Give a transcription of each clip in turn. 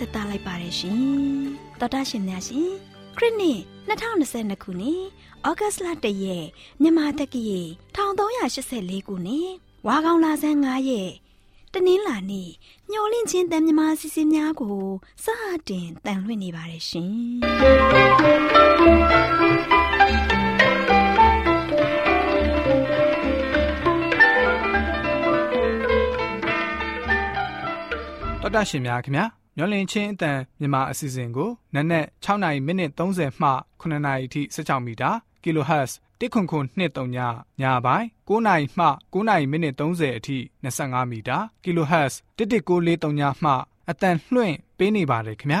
ဆက်သလိုက်ပါတယ်ရှင်တော်တာရှင်များရှင်ခရစ်နှစ်2022ခုနှစ်ဩဂတ်စ်လ1ရက်မြန်မာတက္ကရာ1384ခုနှစ်ဝါကောင်လာဆန်း9ရက်တနင်္လာနေ့ညှော်လင့်ချင်းတန်မြမာစီစီများကိုစတင်တန်လွှင့်နေပါတယ်ရှင်တော်တာရှင်များခင်ဗျာ မျောလင့်ချင်းအတန်မြန်မာအစီအစဉ်ကိုနက်နက်6နာရီမိနစ်30မှ9နာရီထိ16မီတာ kHz တစ်ခွန်ခွန်23ညညပိုင်း9နာရီမှ9နာရီမိနစ်30အထိ25မီတာ kHz 11943ညမှအတန်လွှင့်ပေးနေပါတယ်ခင်ဗျာ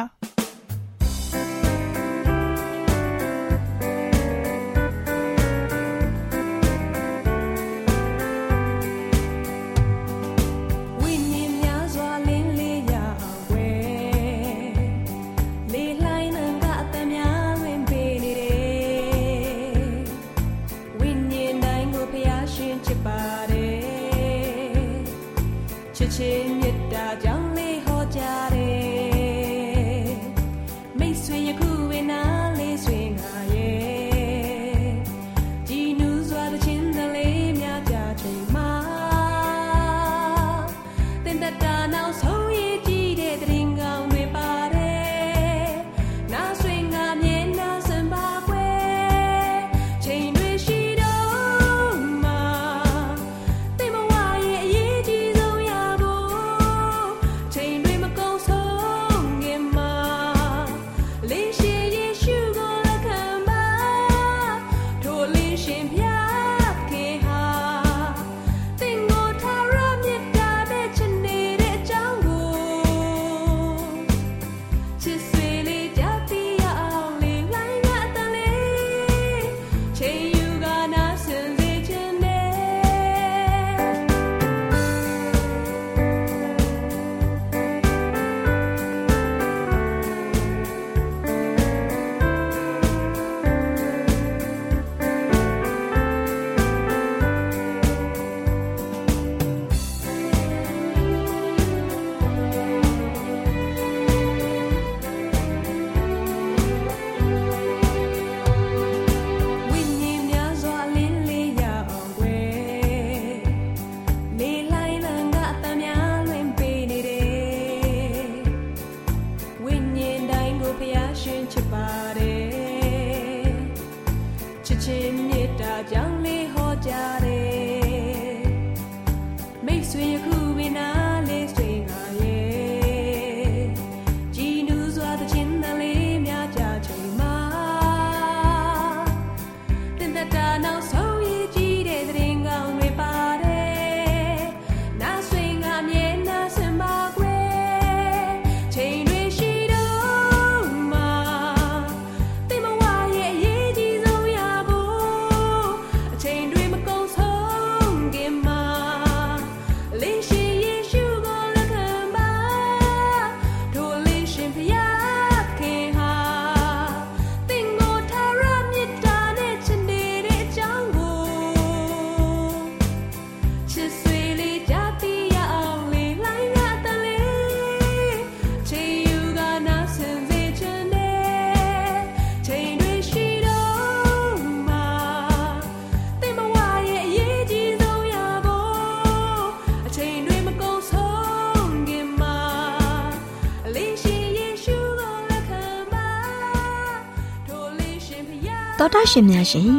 ရှင်များရှင်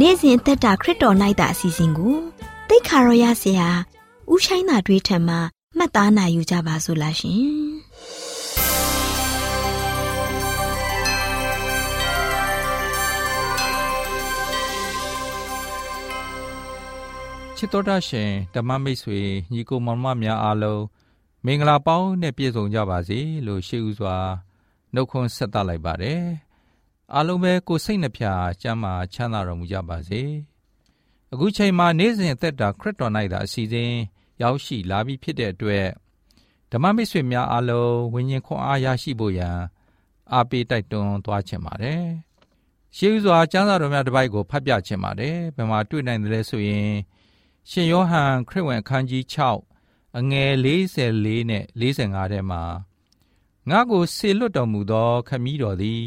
နေ့စဉ်အသက်တာခရစ်တော်၌တာအစီအစဉ်ကိုတိတ်ခါရောရဆရာဥချိုင်းသာတွေးထံမှာမှတ်သားနိုင်ယူကြပါစို့လားရှင်ချစ်တော်တာရှင်ဓမ္မမိတ်ဆွေညီကိုမောင်မများအားလုံးမင်္ဂလာပေါင်းနဲ့ပြည့်စုံကြပါစေလို့ရှေးဥစွာနှုတ်ခွန်းဆက်သလိုက်ပါတယ် အားလုံးပဲကိုစိတ်နှဖျားကျမ်းမာချမ်းသာတော်မူကြပါစေအခုချိန်မှာနေ့စဉ်အသက်တာခရစ်တော်၌သာအစီအစဉ်ရောက်ရှိလာပြီဖြစ်တဲ့အတွက်ဓမ္မမိတ်ဆွေများအားလုံးဝိညာဉ်ခွန်အားရရှိဖို့ရန်အားပေးတိုက်တွန်းသွားချင်ပါတယ်ရှေးဥစွာကျမ်းစာတော်များတစ်ပိုက်ကိုဖတ်ပြချင်ပါတယ်ဘယ်မှာတွေ့နိုင်တယ်လဲဆိုရင်ရှင်ယောဟန်ခရစ်ဝင်အခန်းကြီး6အငယ်44နဲ့45ထဲမှာငါကိုဆေလွတ်တော်မူသောခမည်းတော်သည်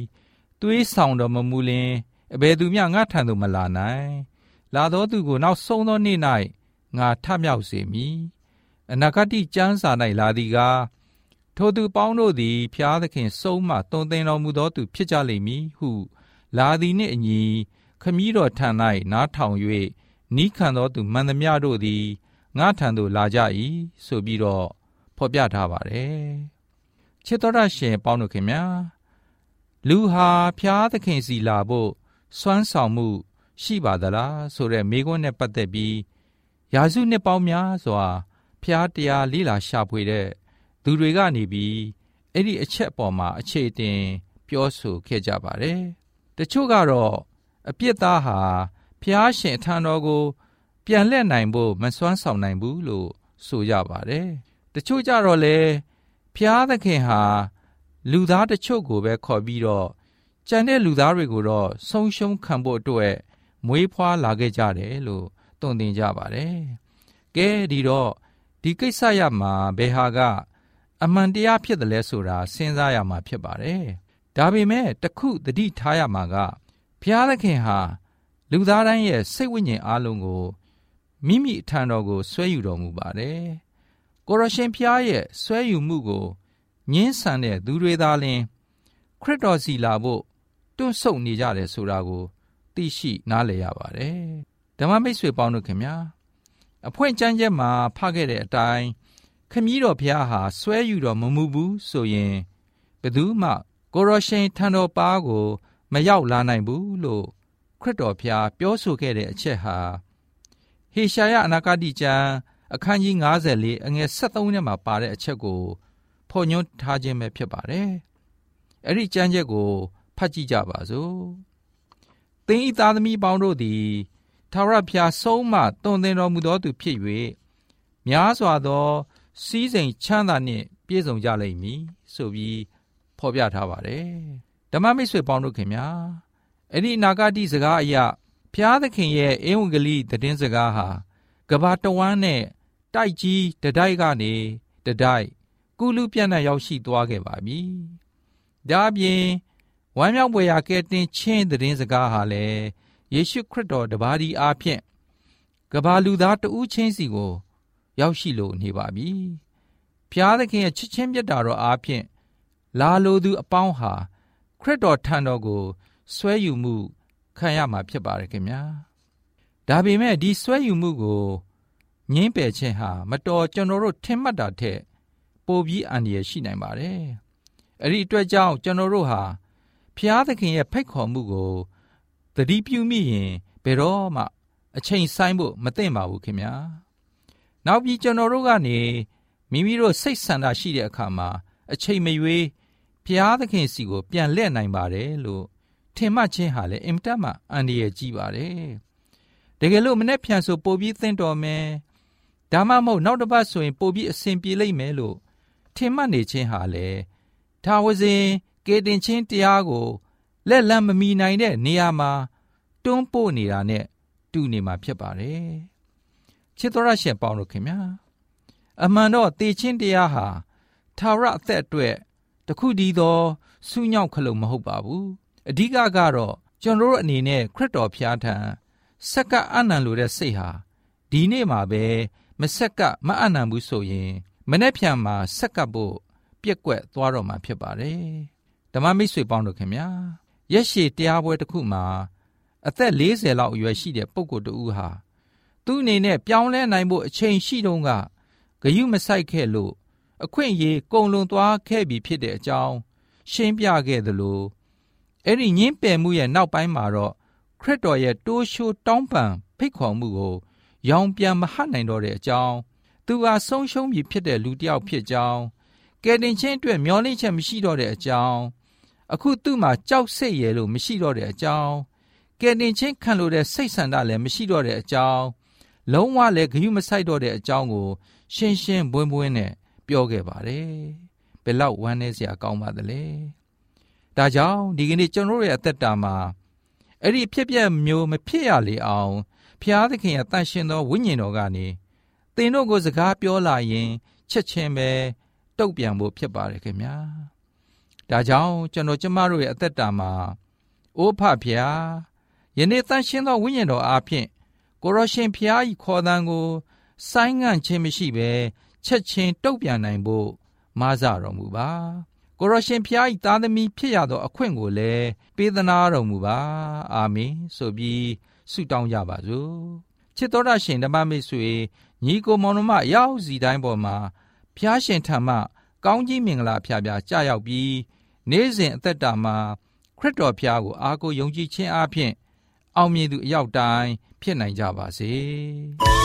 သွေးဆောင်တော်မမူလင်အဘယ်သူမျှငါထံသို့မလာနိုင်လာသောသူကိုနောက်ဆုံးသောနေ့၌ငါထမြောက်စေမည်အနာဂတိကျမ်းစာ၌လာသည်ကားထိုသူပေါင်းတို့သည်ဖျားသခင်စုံမှတုံသင်တော်မူသောသူဖြစ်ကြလိမ့်မည်ဟု လာသည်နှင့်အညီခမည်းတော်ထံ၌နားထောင်၍နီးခံသောသူမှန်သမျှတို့သည်ငါထံသို့လာကြ၏ဆိုပြီးတော့ဖော်ပြထားပါတယ်ချစ်တော်ရရှင်ပေါင်းတို့ခင်ဗျာ လူဟာဖျားသခင်စီလာဖို့စွမ်းဆောင်မှု ရှိပါသလားဆိုတဲ့မိကွန်းနဲ့ပတ်သက်ပြီးယာစုနှစ်ပေါင်းများစွာဖျားတရားလေးလာရှာဖွေတဲ့သူတွေကနေပြီးအဲ့ဒီအချက်အပေါ်မှာအခြေတင်ပြောဆိုခဲ့ကြပါတယ်တချို့ကတော့အပြစ်သားဟာဖျားရှင်အထံတော်ကို ပြန်လှည့်နိုင်ဖို့မစွမ်းဆောင်နိုင်ဘူးလို့ဆိုကြပါတယ်တချို့ကြတော့လေဖျားသခင်ဟာ လူသားတချို့ကိုပဲခေါ်ပြီးတော့ကြံတဲ့လူသားတွေကိုတော့ဆုံးရှုံးခံဖို့အတွက်မွေးဖွားလာခဲ့ကြတယ်လို့တုံ့တင်ကြပါတယ်။ကဲဒီတော့ဒီကိစ္စရမှာဘယ်ဟာကအမှန်တရားဖြစ်တယ်လဲဆိုတာစဉ်းစားရမှာဖြစ်ပါတယ်။ဒါပေမဲ့တခုသတိထားရမှာကဘုရားသခင်ဟာလူသားတိုင်းရဲ့စိတ်ဝိညာဉ်အလုံးကိုမိမိအထံတော်ကိုဆွဲယူတော်မူပါတယ်။ကိုရရှင်ဖျားရဲ့ဆွဲယူမှုကို ညှင်းဆန်တဲ့သူတွေသာလျှင်ခရစ်တော်စီလာဖို့တွန့်ဆုတ်နေကြတယ်ဆိုတာကို သိရှိနားလည်ရပါတယ်ဓမ္မမိတ်ဆွေပေါင်းတို့ခင်ဗျာအဖွင့်ကျမ်းချက်မှာဖခဲ့တဲ့အတိုင်းခမည်းတော်ဘုရားဟာဆွဲယူတော်မမူဘူးဆိုရင်ဘယ်သူမှကိုရရှင်ထံတော်ပါကို မရောက်လာနိုင်ဘူးလို့ခရစ်တော်ဘုရားပြောဆိုခဲ့တဲ့အချက်ဟာဟေရှာယအနာဂတိကျမ်းအခန်းကြီး54အငယ်73ထဲမှာပါတဲ့အချက်ကို ဖော်ညွှန်းထားခြင်းပဲဖြစ်ပါတယ်။အဲ့ဒီကျမ်းချက်ကိုဖတ်ကြည့်ကြပါစို့။သင်ဤသားသမီးပေါင်းတို့သည်ထာဝရဘုရားဆုံးမတွင်တင်တော်မူသောသူဖြစ်၍များစွာသောစီးစိမ်ချမ်းသာနှင့်ပြည့်စုံကြလိမ့်မည်ဆိုပြီးဖော်ပြထားပါတယ်။ဓမ္မမိတ်ဆွေပေါင်းတို့ခင်ဗျာအဲ့ဒီနာဂတိစကားအရာဘုရားသခင်ရဲ့အင်ဝံဂေလိသတင်းစကားဟာကဘာတဝမ်းနဲ့တိုက်ကြီးတတိုက်ကနေတတိုက် ကုလူပြန့်နှံ့ရောက်ရှိသွားခဲ့ပါပြီ။ဒါအပြင်ဝမ်းမြောက်ပွေရာကဲတင်ချင်းသတင်းစကားဟာလည်းယေရှုခရစ်တော်တပါးဒီအားဖြင့်ကဘာလူသားတဦးချင်းစီကို ရောက်ရှိလို့နေပါပြီ။ဖျားသခင်ရဲ့ချစ်ချင်းမြတ်တာတော်အားဖြင့်လာလိုသူအပေါင်းဟာခရစ်တော်ထံတော်ကိုဆွဲယူမှုခံရမှာဖြစ်ပါတယ်ခင်ဗျာ။ဒါပေမဲ့ဒီဆွဲယူမှုကိုငင်းပယ်ခြင်းဟာမတော်ကျွန်တော်တို့ထင်မှတ်တာထက် ပိုပြီးအန္တရာယ်ရှိနိုင်ပါတယ်။အဲ့ဒီအတွက်ကြောင့်ကျွန်တော်တို့ဟာဖျားသခင်ရဲ့ဖိတ်ခေါ်မှုကိုသတိပြုမိရင်ဘယ်တော့မှအချိန်ဆိုင်ဖို့မသင့်ပါဘူးခင်ဗျာ။နောက်ပြီးကျွန်တော်တို့ကနေမိမိတို့စိတ်ဆန္ဒရှိတဲ့အခါမှာအချိန်မရွေးဖျားသခင်စီကို ပြန်လှည့်နိုင်ပါတယ်လို့ထင်မှတ်ခြင်းဟာလည်းအင်တတ်မှအန္တရာယ်ကြီးပါတယ်။တကယ်လို့မနေ့ပြန်ဆိုပို့ပြီးသင့်တော်မယ်။ဒါမှမဟုတ်နောက်တစ်ပတ်ဆိုရင်ပို့ပြီးအဆင်ပြေလိမ့်မယ်လို့ ထင်မှတ်နေခြင်းဟာလေဒါဝစဉ်ကေတင်ချင်းတရားကိုလက်လန်းမမီနိုင်တဲ့နေရာမှာတွန်းပို့နေတာနဲ့တူနေမှာဖြစ်ပါတယ်ချစ်တော်ရရှင်ပေါင်းတို့ခင်ဗျာအမှန်တော့တေချင်းတရားဟာသာရအသက်အတွက်တခုတည်းသောစူးညောက်ခလုံးမဟုတ်ပါဘူးအဓိကကတော့ကျွန်တော်တို့အနေနဲ့ခရစ်တော်ဖျားထံစက္ကအနံလိုတဲ့စိတ်ဟာဒီနေ့မှာပဲမစက်ကမအနံဘူးဆိုရင် မနေ့ဖြန်မှာဆက်ကပ်ဖို့ပြက်ကွက်သွားတော့မှာဖြစ်ပါတယ်ဓမ္မမိတ်ဆွေပေါင်းတို့ခင်ဗျာရက်ရှည်တရားပွဲတစ်ခုမှာအသက်40လောက်အရွယ်ရှိတဲ့ပုဂ္ဂိုလ်တဦးဟာသူ့အနေနဲ့ပြောင်းလဲနိုင်ဖို့အချိန်ရှိတုန်းကဂယုမဆိုင်ခဲ့လို့အခွင့်အရေးကုံလွန်သွားခဲ့ပြီဖြစ်တဲ့အကြောင်းရှင်းပြခဲ့သလိုအဲ့ဒီညင်းပယ်မှုရဲ့နောက်ပိုင်းမှာတော့ခရစ်တော်ရဲ့တိုးရှိုးတောင်းပန်ဖိတ်ခေါ်မှုကို ရောင်ပြန်မဟတ်နိုင်တော့တဲ့အကြောင်း သူဟာဆုံးရှုံးပြီဖြစ်တဲ့လူတစ်ယောက်ဖြစ်ကြောင်းကယ်တင်ခြင်းအတွက်မျောလင့်ချက်မရှိတော့တဲ့အကြောင်းအခုသူ့မှာကြောက်စိတ်ရယ်လို့မရှိတော့တဲ့အကြောင်းကယ်တင်ခြင်းခံလို့တဲ့စိတ်ဆန္ဒလည်းမရှိတော့တဲ့အကြောင်းလုံးဝလည်းဂရုမစိုက်တော့တဲ့အကြောင်းကို ရှင်းရှင်းပွင့်ပွင့်နဲ့ပြောခဲ့ပါတယ်ဘယ်လောက်ဝမ်းနည်းစရာကောင်းပါသလဲဒါကြောင့်ဒီကနေ့ကျွန်တော်ရဲ့အသက်တာမှာအဲ့ဒီဖြစ်ပျက်မျိုးမဖြစ်ရလေအောင်ဖျားသခင်ရဲ့တန်ရှင်သောဝိညာဉ်တော်ကနေ သင်တို့ကိုစကားပြောလာရင်ချက်ချင်းပဲတုတ်ပြန်ဖို့ဖြစ်ပါတယ်ခင်ဗျာဒါကြောင့်ကျွန်တော်ကျမတို့ရဲ့အသက်တာမှာအိုးဖဖျားယနေ့တန်ရှင်းသောဝိညာဉ်တော်အားဖြင့်ကိုရရှင်ဖျားဤခေါ်တန်ကိုဆိုင်းငံ့ခြင်းမရှိဘဲချက်ချင်းတုတ်ပြန်နိုင်ဖို့မားစတော်မူပါကိုရရှင်ဖျားဤသားသမီးဖြစ်ရသောအခွင့်ကိုလည်းပေးသနာတော်မူပါအာမင်ဆိုပြီးဆုတောင်းကြပါစို့ချစ်တော်ရရှင်ဓမ္မမိတ်ဆွေ ညီကိုမောင်နှမရောက်စီတိုင်းပေါ်မှာဖျားရှင်ထံမှ ကောင်းကြီးမင်္ဂလာဖျားဖျားကြာရောက်ပြီးနေ့စဉ်အသက်တာမှာခရစ်တော်ဖျားကိုအားကိုယုံကြည်ခြင်းအပြင်အောင်မြင်သူအရောက်တိုင်းဖြစ်နိုင်ကြပါစေ။။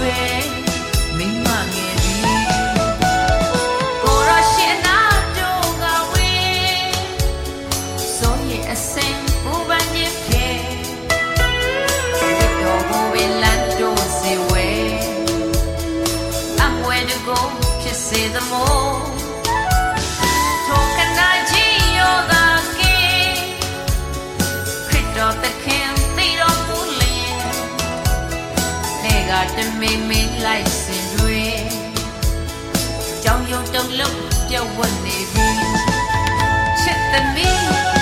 sweet. ချင်း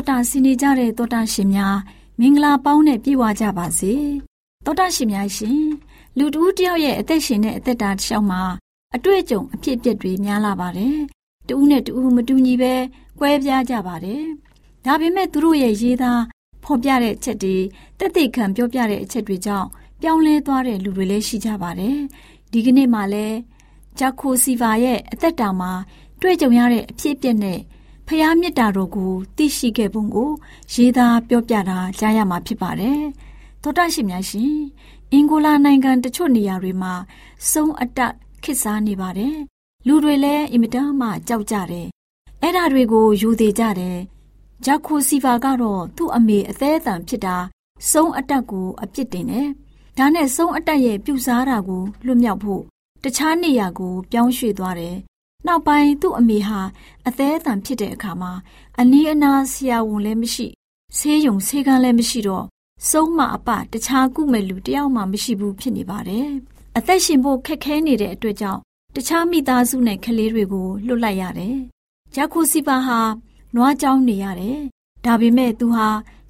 တော်တာဆင်နေကြတဲ့တောတာရှင်များမင်္ဂလာပေါင်းနဲ့ပြည့်ဝကြပါစေ။တောတာရှင်များရှင်လူတူးတယောက်ရဲ့အသက်ရှင်တဲ့အသက်တာတစ်လျှောက်မှာအတွေ့အကြုံအဖြစ်အပျက်တွေများလာပါတယ်။တူးနဲ့တူးမတူညီပဲကွဲပြားကြပါတယ်။ဒါပေမဲ့သူတို့ရဲ့ရေးသားဖော်ပြတဲ့အချက်တွေတက်သိခံပြောပြတဲ့အချက်တွေကြောင့်ပြောင်းလဲသွားတဲ့လူတွေလည်းရှိကြပါတယ်။ဒီကနေ့မှလည်းဂျာခိုစီဗာရဲ့အသက်တာမှာတွေ့ကြုံရတဲ့အဖြစ်အပျက်နဲ့ ဖျားမြစ်တာတို့ကိုသိရှိခဲ့ပုံကိုရေးသားပြောပြတာကြားရမှာဖြစ်ပါတယ်။သောတာရှင်များရှင်အင်ဂိုလာနိုင်ငံတချို့နေရာတွေမှာစုံအတက်ခစ်စားနေပါတယ်။လူတွေလည်းအင်မတန်မှကြောက်ကြတယ်။အဲ့ဓာတွေကိုယူသေးကြတယ်။ဂျာခိုစီဗာကတော့သူ့အမေအသေးအတန်ဖြစ်တာစုံအတက်ကိုအပြစ်တင်တယ်။ဒါနဲ့စုံအတက်ရဲ့ပြူစားတာကိုလွတ်မြောက်ဖို့တခြားနေရာကိုပြောင်းရွှေ့သွားတယ်။ နောက်ပိုင်းသူ့အမေဟာအသေးအတန်ဖြစ်တဲ့အခါမှာအနီးအနားဆရာဝန်လည်းမရှိဆေးရုံဆေးကန်းလည်းမရှိတော့ဆုံးမအပတခြားကုမဲ့လူတယောက်မှမရှိဘူးဖြစ်နေပါတယ်။အသက်ရှင်ဖို့ခက်ခဲနေတဲ့အတွက်ကြောင့်တခြားမိသားစုနဲ့ကလေးတွေကိုလွတ်လိုက်ရတယ်။ဂျာခိုစီပါဟာနွားကြောင်းနေရတယ်။ဒါပေမဲ့သူဟာ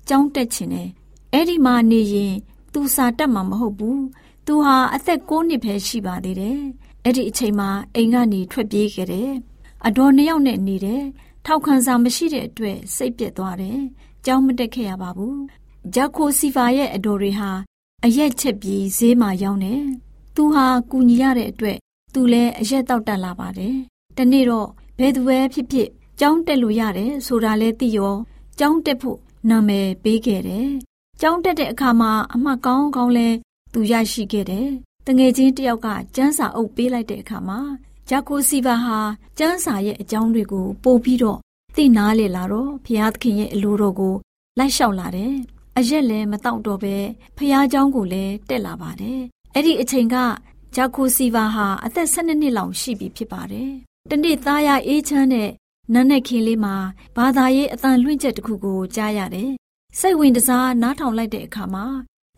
ကြောင်းတက်ချင်တယ်။အဲ့ဒီမှာနေရင်သူစာတက်မှာမဟုတ်ဘူး။သူဟာအသက်9နှစ်ပဲရှိပါသေးတယ်။ အဲ့ဒီအချိန်မှာအိမ်ကနေထွက်ပြေးခဲ့တယ်။အတော်နှစ်ယောက်နဲ့နေတယ်။ထောက်ခံစာမရှိတဲ့အတွက်စိတ်ပြက်သွားတယ်။ကြောင်းမတက်ခဲ့ရပါဘူး။ဂျာခိုစီဖာရဲ့အတော်တွေဟာအရက်ချက်ပြီးဈေးမှာရောင်းတယ်။သူဟာကူညီရတဲ့အတွက်သူလည်းအရက်တောက်တက်လာပါတယ်။တနေ့တော့ဘယ်သူပဲဖြစ်ဖြစ်ကြောင်းတက်လို့ရတယ်ဆိုတာလဲသိရောကြောင်းတက်ဖို့နာမည်ပေးခဲ့တယ်။ကြောင်းတက်တဲ့အခါမှာအမှတ်ကောင်းကောင်းလဲသူရရှိခဲ့တယ်။တ ငယ်ချင်းတယောက်ကကျန်းစာအုပ်ပေးလိုက်တဲ့အခါမှာဂျာကိုစီဗာဟာကျန်းစာရဲ့အကြောင်းတွေကိုပို့ပြီးတော့သိနာလေလာတော့ဖျားသခင်ရဲ့အလိုတော်ကိုလိုက်လျှောက်လာတယ်။အရက်လည်းမတောက်တော့ပဲဖျားเจ้าကိုလည်းတက်လာပါတယ်။အဲ့ဒီအချိန်ကဂျာကိုစီဗာဟာအသက်၁၂နှစ်လောက်ရှိပြီဖြစ်ပါတယ်။တနေ့သားရအေးချမ်းတဲ့နန်းနဲ့ခင်းလေးမှာဘာသာရေးအတန်လွင့်ချက်တစ်ခုကိုကြားရတယ်။စိတ်ဝင်တစားနားထောင်လိုက်တဲ့အခါမှာ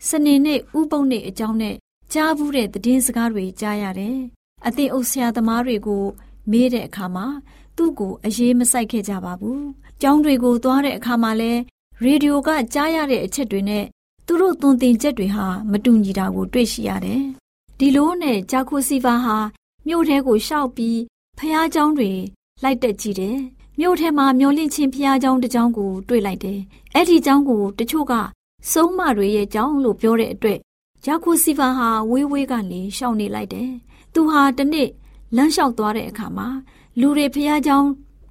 စနေနေ့ဥပုံနေ့အကြောင်းနဲ့ ကြားဘူးတဲ့သတင်းစကားတွေကြားရတယ်။အသင်အုပ်ဆရာသမားတွေကို မေးတဲ့အခါမှာသူ့ကို အရေးမဆိုင်ခဲ့ကြပါဘူး။ကျောင်းတွေကိုသွားတဲ့အခါမှာလဲရေဒီယိုကကြားရတဲ့အချက်တွေနဲ့သူတို့သွန်သင်ချက်တွေဟာမတူညီတာကိုတွေ့ရှိရတယ်။ဒီလိုနဲ့ဂျာခိုစီဗာဟာမြို့ထဲကိုရှောက်ပြီးဖះเจ้าတွေလိုက်တက်ကြည့်တယ်။မြို့ထဲမှာမျောလင့်ချင်းဖះเจ้าတစ်เจ้าကိုတွေ့လိုက်တယ်။အဲ့ဒီเจ้าကိုတချို့ကစုံးမတွေရဲ့เจ้าလို့ပြောတဲ့အတွက် ဂျာခိုစီဗာဟာဝေးဝေးကနေရှောင်နေလိုက်တယ်။သူဟာတနေ့လမ်းလျှောက်သွားတဲ့အခါမှာလူတွေဖះเจ้า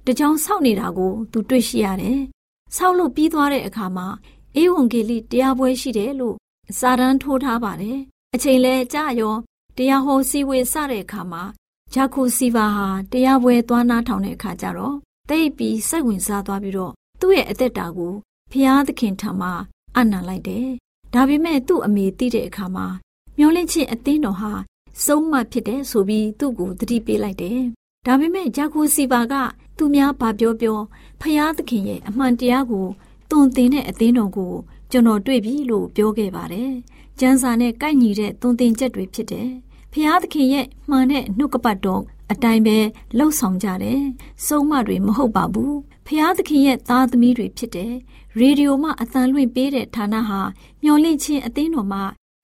တเจ้าဆောက်နေတာကို သူတွေ့ရှိရတယ်။ဆောက်လို့ပြီးသွားတဲ့အခါမှာအေဝံဂေလိတရားပွဲရှိတယ်လို့စာတန်းထိုးထားပါတယ်။အချိန်လဲကြာရောတရားဟောစည်းဝေးစတဲ့အခါမှာဂျာခိုစီဗာဟာတရားပွဲသွားနားထောင်တဲ့အခါကျတော့တိတ်ပြီးစိတ်ဝင်စားသွားပြီးတော့သူ့ရဲ့အသက်တာကိုဖျားသခင်ထံမှာအနံလိုက်တယ်။ ဒါပေမဲ့သူ့အမေသိတဲ့အခါမှာမျောလင့်ချင်းအသင်းတော်ဟာစုံးမဖြစ်တယ်ဆိုပြီးသူ့ကိုသတိပေးလိုက်တယ်။ဒါပေမဲ့ဂျာခိုစီဗာကသူများဘာပြောပြောဖျားသခင်ရဲ့အမှန်တရားကိုတုံသင်တဲ့အသင်းတော်ကိုကျွန်တော်တွေ့ပြီလို့ပြောခဲ့ပါတယ်။ကျမ်းစာနဲ့ကိုက်ညီတဲ့တုံသင်ချက်တွေဖြစ်တယ်။ဖျားသခင်ရဲ့မှန်တဲ့နှုတ်ကပတ်တော် အတိုင်းပဲလှုပ်ဆောင်ကြတယ်။စုံမတွေမဟုတ်ပါဘူး။ဖျားသခင်ရဲ့သားသမီးတွေဖြစ်တယ်။ရေဒီယိုမှအသံလွှင့်ပေးတဲ့ဌာနဟာမျော်လင့်ခြင်းအသင်းတော်မှ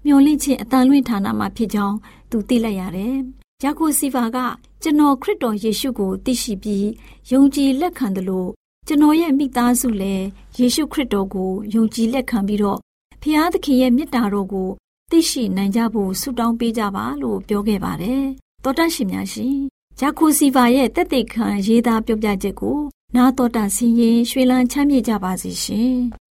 မျော်လင့်ခြင်းအသံလွှင့်ဌာနမှဖြစ်ကြောင်းသူသိလိုက်ရတယ်။ဂျာကိုစီဗာကကျွန်တော်ခရစ်တော်ယေရှုကိုသိရှိပြီးယုံကြည်လက်ခံတယ်လို့ကျွန်တော်ရဲ့မိသားစုလည်းယေရှုခရစ်တော်ကိုယုံကြည်လက်ခံပြီးတော့ဖျားသခင်ရဲ့မေတ္တာတော်ကိုသိရှိနိုင်ကြဖို့ဆုတောင်းပေးကြပါလို့ပြောခဲ့ပါတယ်။သောတရှင်များရှင် ဂျာခိုစီဗာရဲ့တက်သိခံရေးသားပြောပြချက်ကို နာတော်တာဆင်းရင်ရွှေလန်းချမ်းမြေ့ကြပါစီရှင်။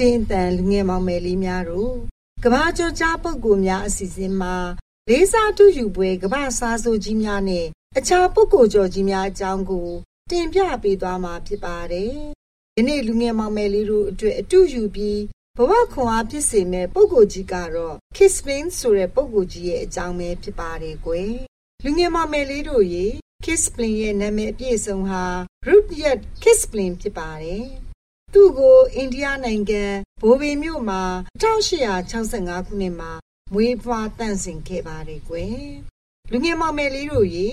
ချင်းအတန်လူငယ်မောင်မယ်လေးများတို့ကဘာကျော်ကြားပုဂ္ဂိုလ်များအစီအစဉ်မှာလေးစားတူယူပွဲကဘာစားဆိုကြီးများနဲ့အခြားပုဂ္ဂိုလ်ကျော်ကြီးများအကြောင်းကို တင်ပြပေးသွားမှာဖြစ်ပါတယ်။ဒီနေ့လူငယ်မောင်မယ်လေးတို့အတွက်အတူယူပြီးဘဝခွန်အားဖြစ်စေမဲ့ပုဂ္ဂိုလ်ကြီးကတော့ Kisspin ဆိုတဲ့ပုဂ္ဂိုလ်ကြီးရဲ့အကြောင်းပဲဖြစ်ပါတယ်ကွယ်။လူငယ်မောင်မယ်လေးတို့ရေ Kisplin ရဲ့နာမည်အပြည့်အစုံဟာ Rudyard Kisplin ဖြစ်ပါတယ်။ သူ့ကိုအိန္ဒိယနိုင်ငံဘိုဘေမြို့မှာ1865ခုနှစ်မှာမွေးဖွားတန့်စင်ခဲ့ပါတယ်ကွယ်။လူငယ်မောင်မယ်လေးတို့ရေ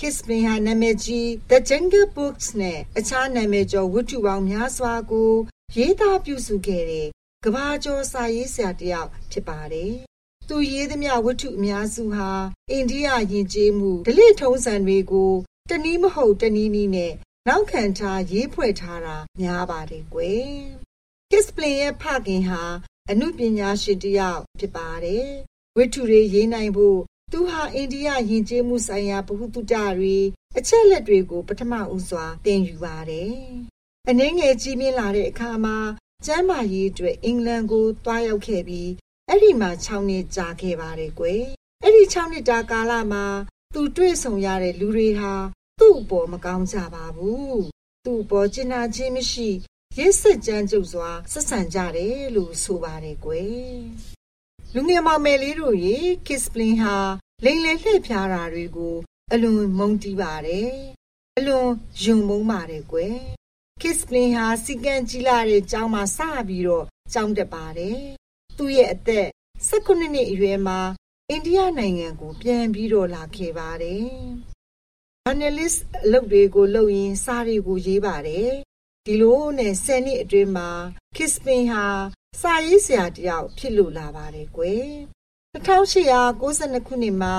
Kisplin ဟာနာမည်ကြီး The Jungle Books နဲ့အခြားနာမည်ကျော်ဝတ္ထုပေါင်းများစွာကို ရေးသားပြုစုခဲ့တဲ့ကဘာကျော်စာရေးဆရာတစ်ယောက်ဖြစ်ပါတယ်။သူရေးသမျှဝတ္ထုအများစုဟာအိန္ဒိယယဉ်ကျေးမှုဓလေ့ထုံးစံတွေကိုတနည်းမဟုတ်တနည်းနည်းနဲ့ နောက်ခံထားရေးဖွဲ့ထားတာများပါတယ်ကွယ်။ Kisplin ရဲ့ဖခင်ဟာအမှုပညာရှင်တစ်ယောက်ဖြစ်ပါတယ်။ဝတ္ထုတွေရေးနိုင်ဖို့သူဟာအိန္ဒိယယဉ်ကျေးမှုဆိုင်ရာဗဟုသုတတွေအချက်လက်တွေကိုပထမဦးစွာသင်ယူပါတယ်။အနှင်းငယ်ကြီးမြင့်လာတဲ့အခါမှာကျမ်းမာရေးအတွက်အင်္ဂလန်ကိုတွားရောက်ခဲ့ပြီးအဲ့ဒီမှာ6နှစ်ကြာခဲ့ပါတယ်ကွယ်အဲ့ဒီ6နှစ်တာကာလမှာသူတွေ့ဆုံရတဲ့လူတွေဟာ သူ့အပေါ်မကောင်းကြပါဘူးသူ့အပေါ်ကျင်နာခြင်းမရှိရစ်စစ်ကြမ်းကြုတ်စွာဆက်ဆံကြတယ်လို့ဆိုပါတယ်ကွယ်လူငယ်မောင်မယ်လေးတို့ရေကစ်ပလင်ဟာလိန်လေလှည့်ဖြားတာတွေကို အလွန်မုန်းတီးပါတယ်အလွန်ယုံမုန်းပါတယ်ကွယ်ခစ်ပလင်ဟာစီကံကြီးလာတဲ့ကျောင်းမှာစပြီးတော့ကျောင်းတက်ပါတယ်။သူ့ရဲ့အသက်16နှစ်အရွယ်မှာအိန္ဒိယနိုင်ငံကို ပြန်ပြီးတော့လာခဲ့ပါတယ်။ journalist အလုပ်တွေကိုလုပ်ရင်းစာတွေကိုရေးပါတယ်။ဒီလိုနဲ့10နှစ်အတွင်းမှာခစ်ပင်ဟာစာရေးဆရာတယောက်ဖြစ်လို့လာပါတယ်ကွယ်။1892ခုနှစ်မှာ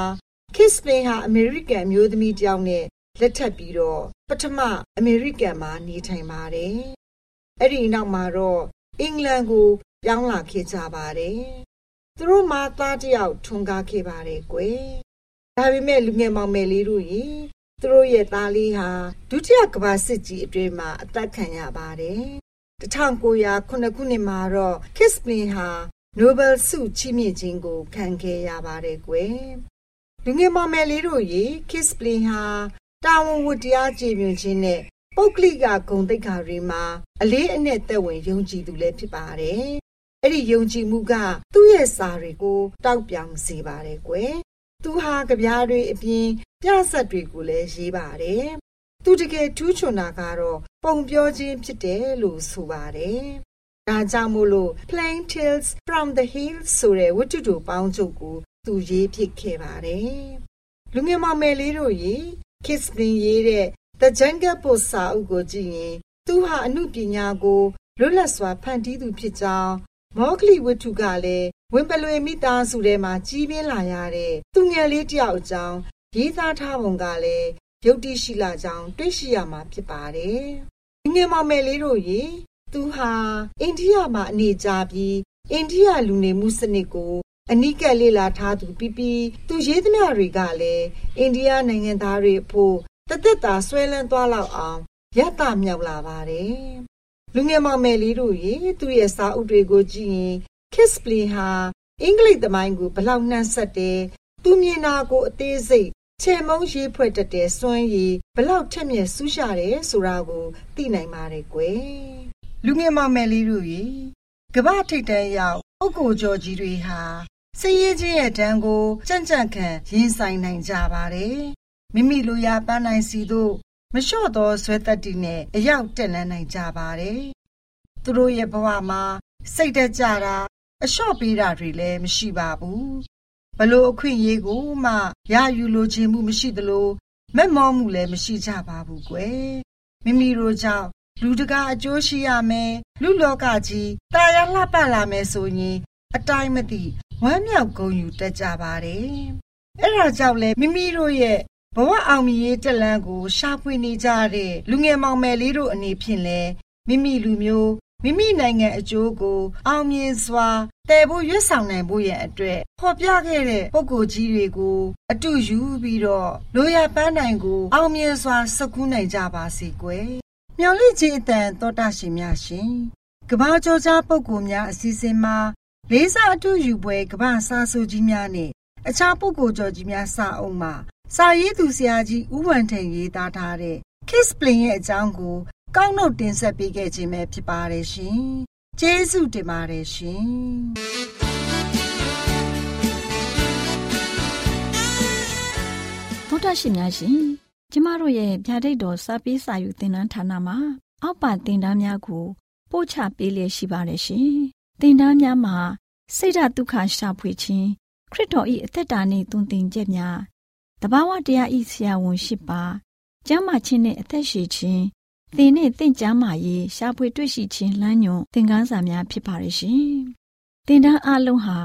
ခစ်ပင်ဟာအမေရိကန်မျိုးသမီးတယောက်နဲ့လက်ထပ်ပြီးတော့ပထမအမေရိကန်မှာနေထိုင်ပါတယ်။အဲ့ဒီနောက်မှာတော့အင်္ဂလန်ကိုပြောင်းလာခဲ့ကြပါတယ်။သူတို့မှသားတယောက်ထွန်းကားခဲ့ပါတယ်ကွယ်။ဒါပေမဲ့လူငယ်မောင်မယ်လေးတို့ရေ သူတို့ရဲ့သားလေးဟာဒုတိယကမ္ဘာစစ်ကြီးအတွင်းမှာအသက်ခံရပါတယ်။1909ခုနှစ်မှာတော့ Kisplin ဟာ Nobel ဆုချီးမြှင့်ခြင်းကိုခံခဲ့ရပါတယ်ကွယ်။လူငယ်မောင်မယ်လေးတို့ရေ Kisplin ဟာတာဝန်ဝတ္တရားကြည်မြင်ခြင်းနဲ့ပုဂ္ဂလိကဂုဏ်သိက္ခာတွေမှာအလေးအနက်သက်ဝင်ယုံကြည်သူလည်းဖြစ်ပါတယ်။အဲ့ဒီယုံကြည်မှုကသူ့ရဲ့စာတွေကိုတောက်ပြောင်စေပါတယ်ကွယ်။ သူဟာကြပြားတွေအပြင်ပြဆက်တွေကိုလည်းရေးပါတယ်။သူတကယ်ထူးချွန်တာကတော့ပုံပြောခြင်းဖြစ်တယ်လို့ဆိုပါတယ်။ဒါကြောင့်မို့လို့ Plain Tales from the Hills ဆိုတဲ့ဝတ္ထုတို့ပေါင်းချုပ်ကိုသူရေးဖြစ်ခဲ့ပါတယ်။လူငယ်မောင်မယ်လေးတို့ရေ Kiss ပင်ရေးတဲ့ The Jungle Book စာအုပ်ကိုကြည့်ရင်သူဟာအမှုပညာကိုလွတ်လပ်စွာဖန်တီးသူဖြစ်ကြောင်းမောကလီဝတ္ထုကလည်း ဝင်ပလွေမိသားစုထဲမှာကြီးပြင်းလာရတဲ့သူငယ်လေးတယောက်အကြောင်းရေးသားထားပုံကလည်းယုတ်တိရှိလာကြောင်းတွေ့ရှိရမှာဖြစ်ပါတယ်။ငယ်မောင်မယ်လေးတို့ရေသူဟာအိန္ဒိယမှာအနေကြပြီးအိန္ဒိယလူနေမှုစနစ်ကိုအနိကလေ့လာထားသူပြီးပြီးသူရေးသမျှတွေကလည်းအိန္ဒိယနိုင်ငံသားတွေအဖို့တသက်တာဆွဲလန်းသွားလောက်အောင်ရတမြောက်လာပါတယ်။လူငယ်မောင်မယ်လေးတို့ရေသူ့ရဲ့စာအုပ်တွေကိုကြည့်ရင် Kispley ဟာအင်္ဂလိပ်သမိုင်းကိုဘလောက်နှံ့ဆက်တယ်သူမြင်တာကိုအသေးစိတ်ချေမုံရေးဖွဲ့တတ်တဲ့စွမ်းရည်ဘလောက်ထက်မြက်ဆူးရှာတယ်ဆိုတာကိုသိနိုင်ပါတယ်ကွယ်။လူငယ်မောင်မယ်လေးတို့ရေကမ္ဘာထိပ်တန်းရောက်ပုဂ္ဂိုလ်ကျော်ကြီးတွေဟာစည်ရေးခြင်းရဲ့တန်းကိုကြံ့ကြံ့ခံရင်ဆိုင်နိုင်ကြပါတယ်။မိမိလိုရာပန်းနိုင်စီတို့မလျှော့သောဆွဲသက်တည်နဲ့အရောက်တက်လန်းနိုင်ကြပါတယ်။သူတို့ရဲ့ဘဝမှာစိတ်တက်ကြတာ အလျှော့ပေးတာတွေလည်းမရှိပါဘူး။ဘလို့အခွင့်အရေးကိုမှရယူလိုခြင်းမှုမရှိသလိုမက်မောမှုလည်းမရှိကြပါဘူးကွယ်။မိမိတို့ကြောင့်လူတကာအကျိုးရှိရမယ်လူလောကကြီးတာယာလှပလာမယ်ဆိုရင် အတိုင်းမသိဝမ်းမြောက်ဂုဏ်ယူတတ်ကြပါတယ်။အဲ့ဒါကြောင့်လဲမိမိတို့ရဲ့ဘဝအောင်မြင်ရေးတက်လန်းကိုရှာဖွေနေကြတဲ့လူငယ်မောင်မယ်လေးတို့အနေဖြင့်လဲမိမိလူမျိုး မိမိနိုင်ငံအကျိုးကို အောင်မြင်စွာတည်ဖို့ရွတ်ဆောင်နိုင်ဖို့ရဲ့အတွက်ဖော်ပြခဲ့တဲ့ပုံကိုကြီးတွေကို အတူယူပြီးတော့လိုရပန်းနိုင်ကို အောင်မြင်စွာစကူးနိုင်ကြပါစေကွယ်။မျော်လင့်ခြင်းအတန်တောတာရှင်များရှင်ကကဘာကျော်ကြားပုဂ္ဂိုလ်များအစည်းအဝေးမှာလေးစားအတူယူပွဲကဘာစာဆိုကြီးများနဲ့အခြားပုဂ္ဂိုလ်ကျော်ကြီးများစာအုပ်မှာစာရေးသူဆရာကြီးဦးဝံထိန်ရေးသားထားတဲ့ Kiss Play ရဲ့အကြောင်းကို ကောက်နှုတ်တင်ဆက်ပေးခဲ့ခြင်းပဲဖြစ်ပါတယ်ရှင်။ကျေးဇူးတင်ပါတယ်ရှင်။သောတာရှင်များရှင်ကျမတို့ရဲ့ဗျာဒိတ်တော်စာပေးစာယူသင်တန်းဌာနမှာ အောက်ပါသင်တန်းများကိုပို့ချပေးလျက်ရှိပါတယ်ရှင်။သင်တန်းများမှာစိတ်ဓာတ်ဒုက္ခရှာဖွေခြင်းခရစ်တော်၏အသက်တာနှင့်တုန်တင်ချက်များတဘာဝတရားဤဆရာဝန်ရှိပါကျမ်းမာခြင်းနဲ့အသက်ရှည်ခြင်း သင်နဲ့တင့်ကြမာရေးရှားဖွေတွေ့ရှိခြင်းလမ်းညွန်သင်ခန်းစာများဖြစ်ပါရဲ့ရှင်။သင်တန်းအလုံးဟာ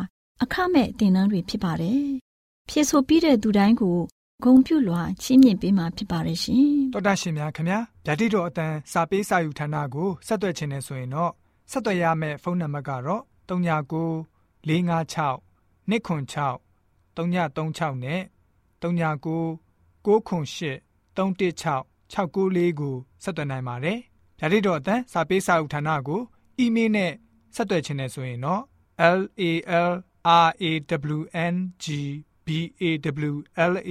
အခမဲ့သင်တန်းတွေဖြစ်ပါတယ်။ဖြစ်ဆိုပြီးတဲ့သူတိုင်းကိုဂုံပြုလွှာချီးမြှင့်ပေးမှာဖြစ်ပါရဲ့ရှင်။တော်တာရှင်များခင်ဗျာဓာတိတော်အတန်းစာပေးစာယူဌာနကိုဆက်သွယ်ခြင်းနဲ့ဆိုရင်တော့ဆက်သွယ်ရမယ့်ဖုန်းနံပါတ်ကတော့39 656 296 336နဲ့39 98 316 694ကိုဆက်သွင်းနိုင်ပါတယ်။ဓာတ်တော်အတန်းစာပေးစာဥထာဏာကိုအီးမေးလ်နဲ့ဆက်သွယ်ခြင်းနဲ့ဆိုရင်တော့ l a l r a w n g b a w l a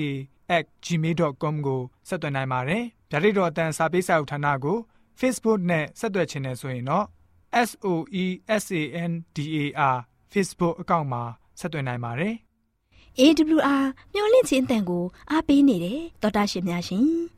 @gmail.com ကိုဆက်သွင်းနိုင်ပါတယ်။ဓာတ်တော်အတန်းစာပေးစာဥထာဏာကို Facebook နဲ့ဆက်သွယ်ခြင်းနဲ့ဆိုရင်တော့ s o e s a n d a r Facebook အကောင့်မှာဆက်သွင်းနိုင်ပါတယ်။ AWR မျော်လင့်ခြင်းအတန်ကိုအားပေးနေတယ်တော်တာရှင်များရှင်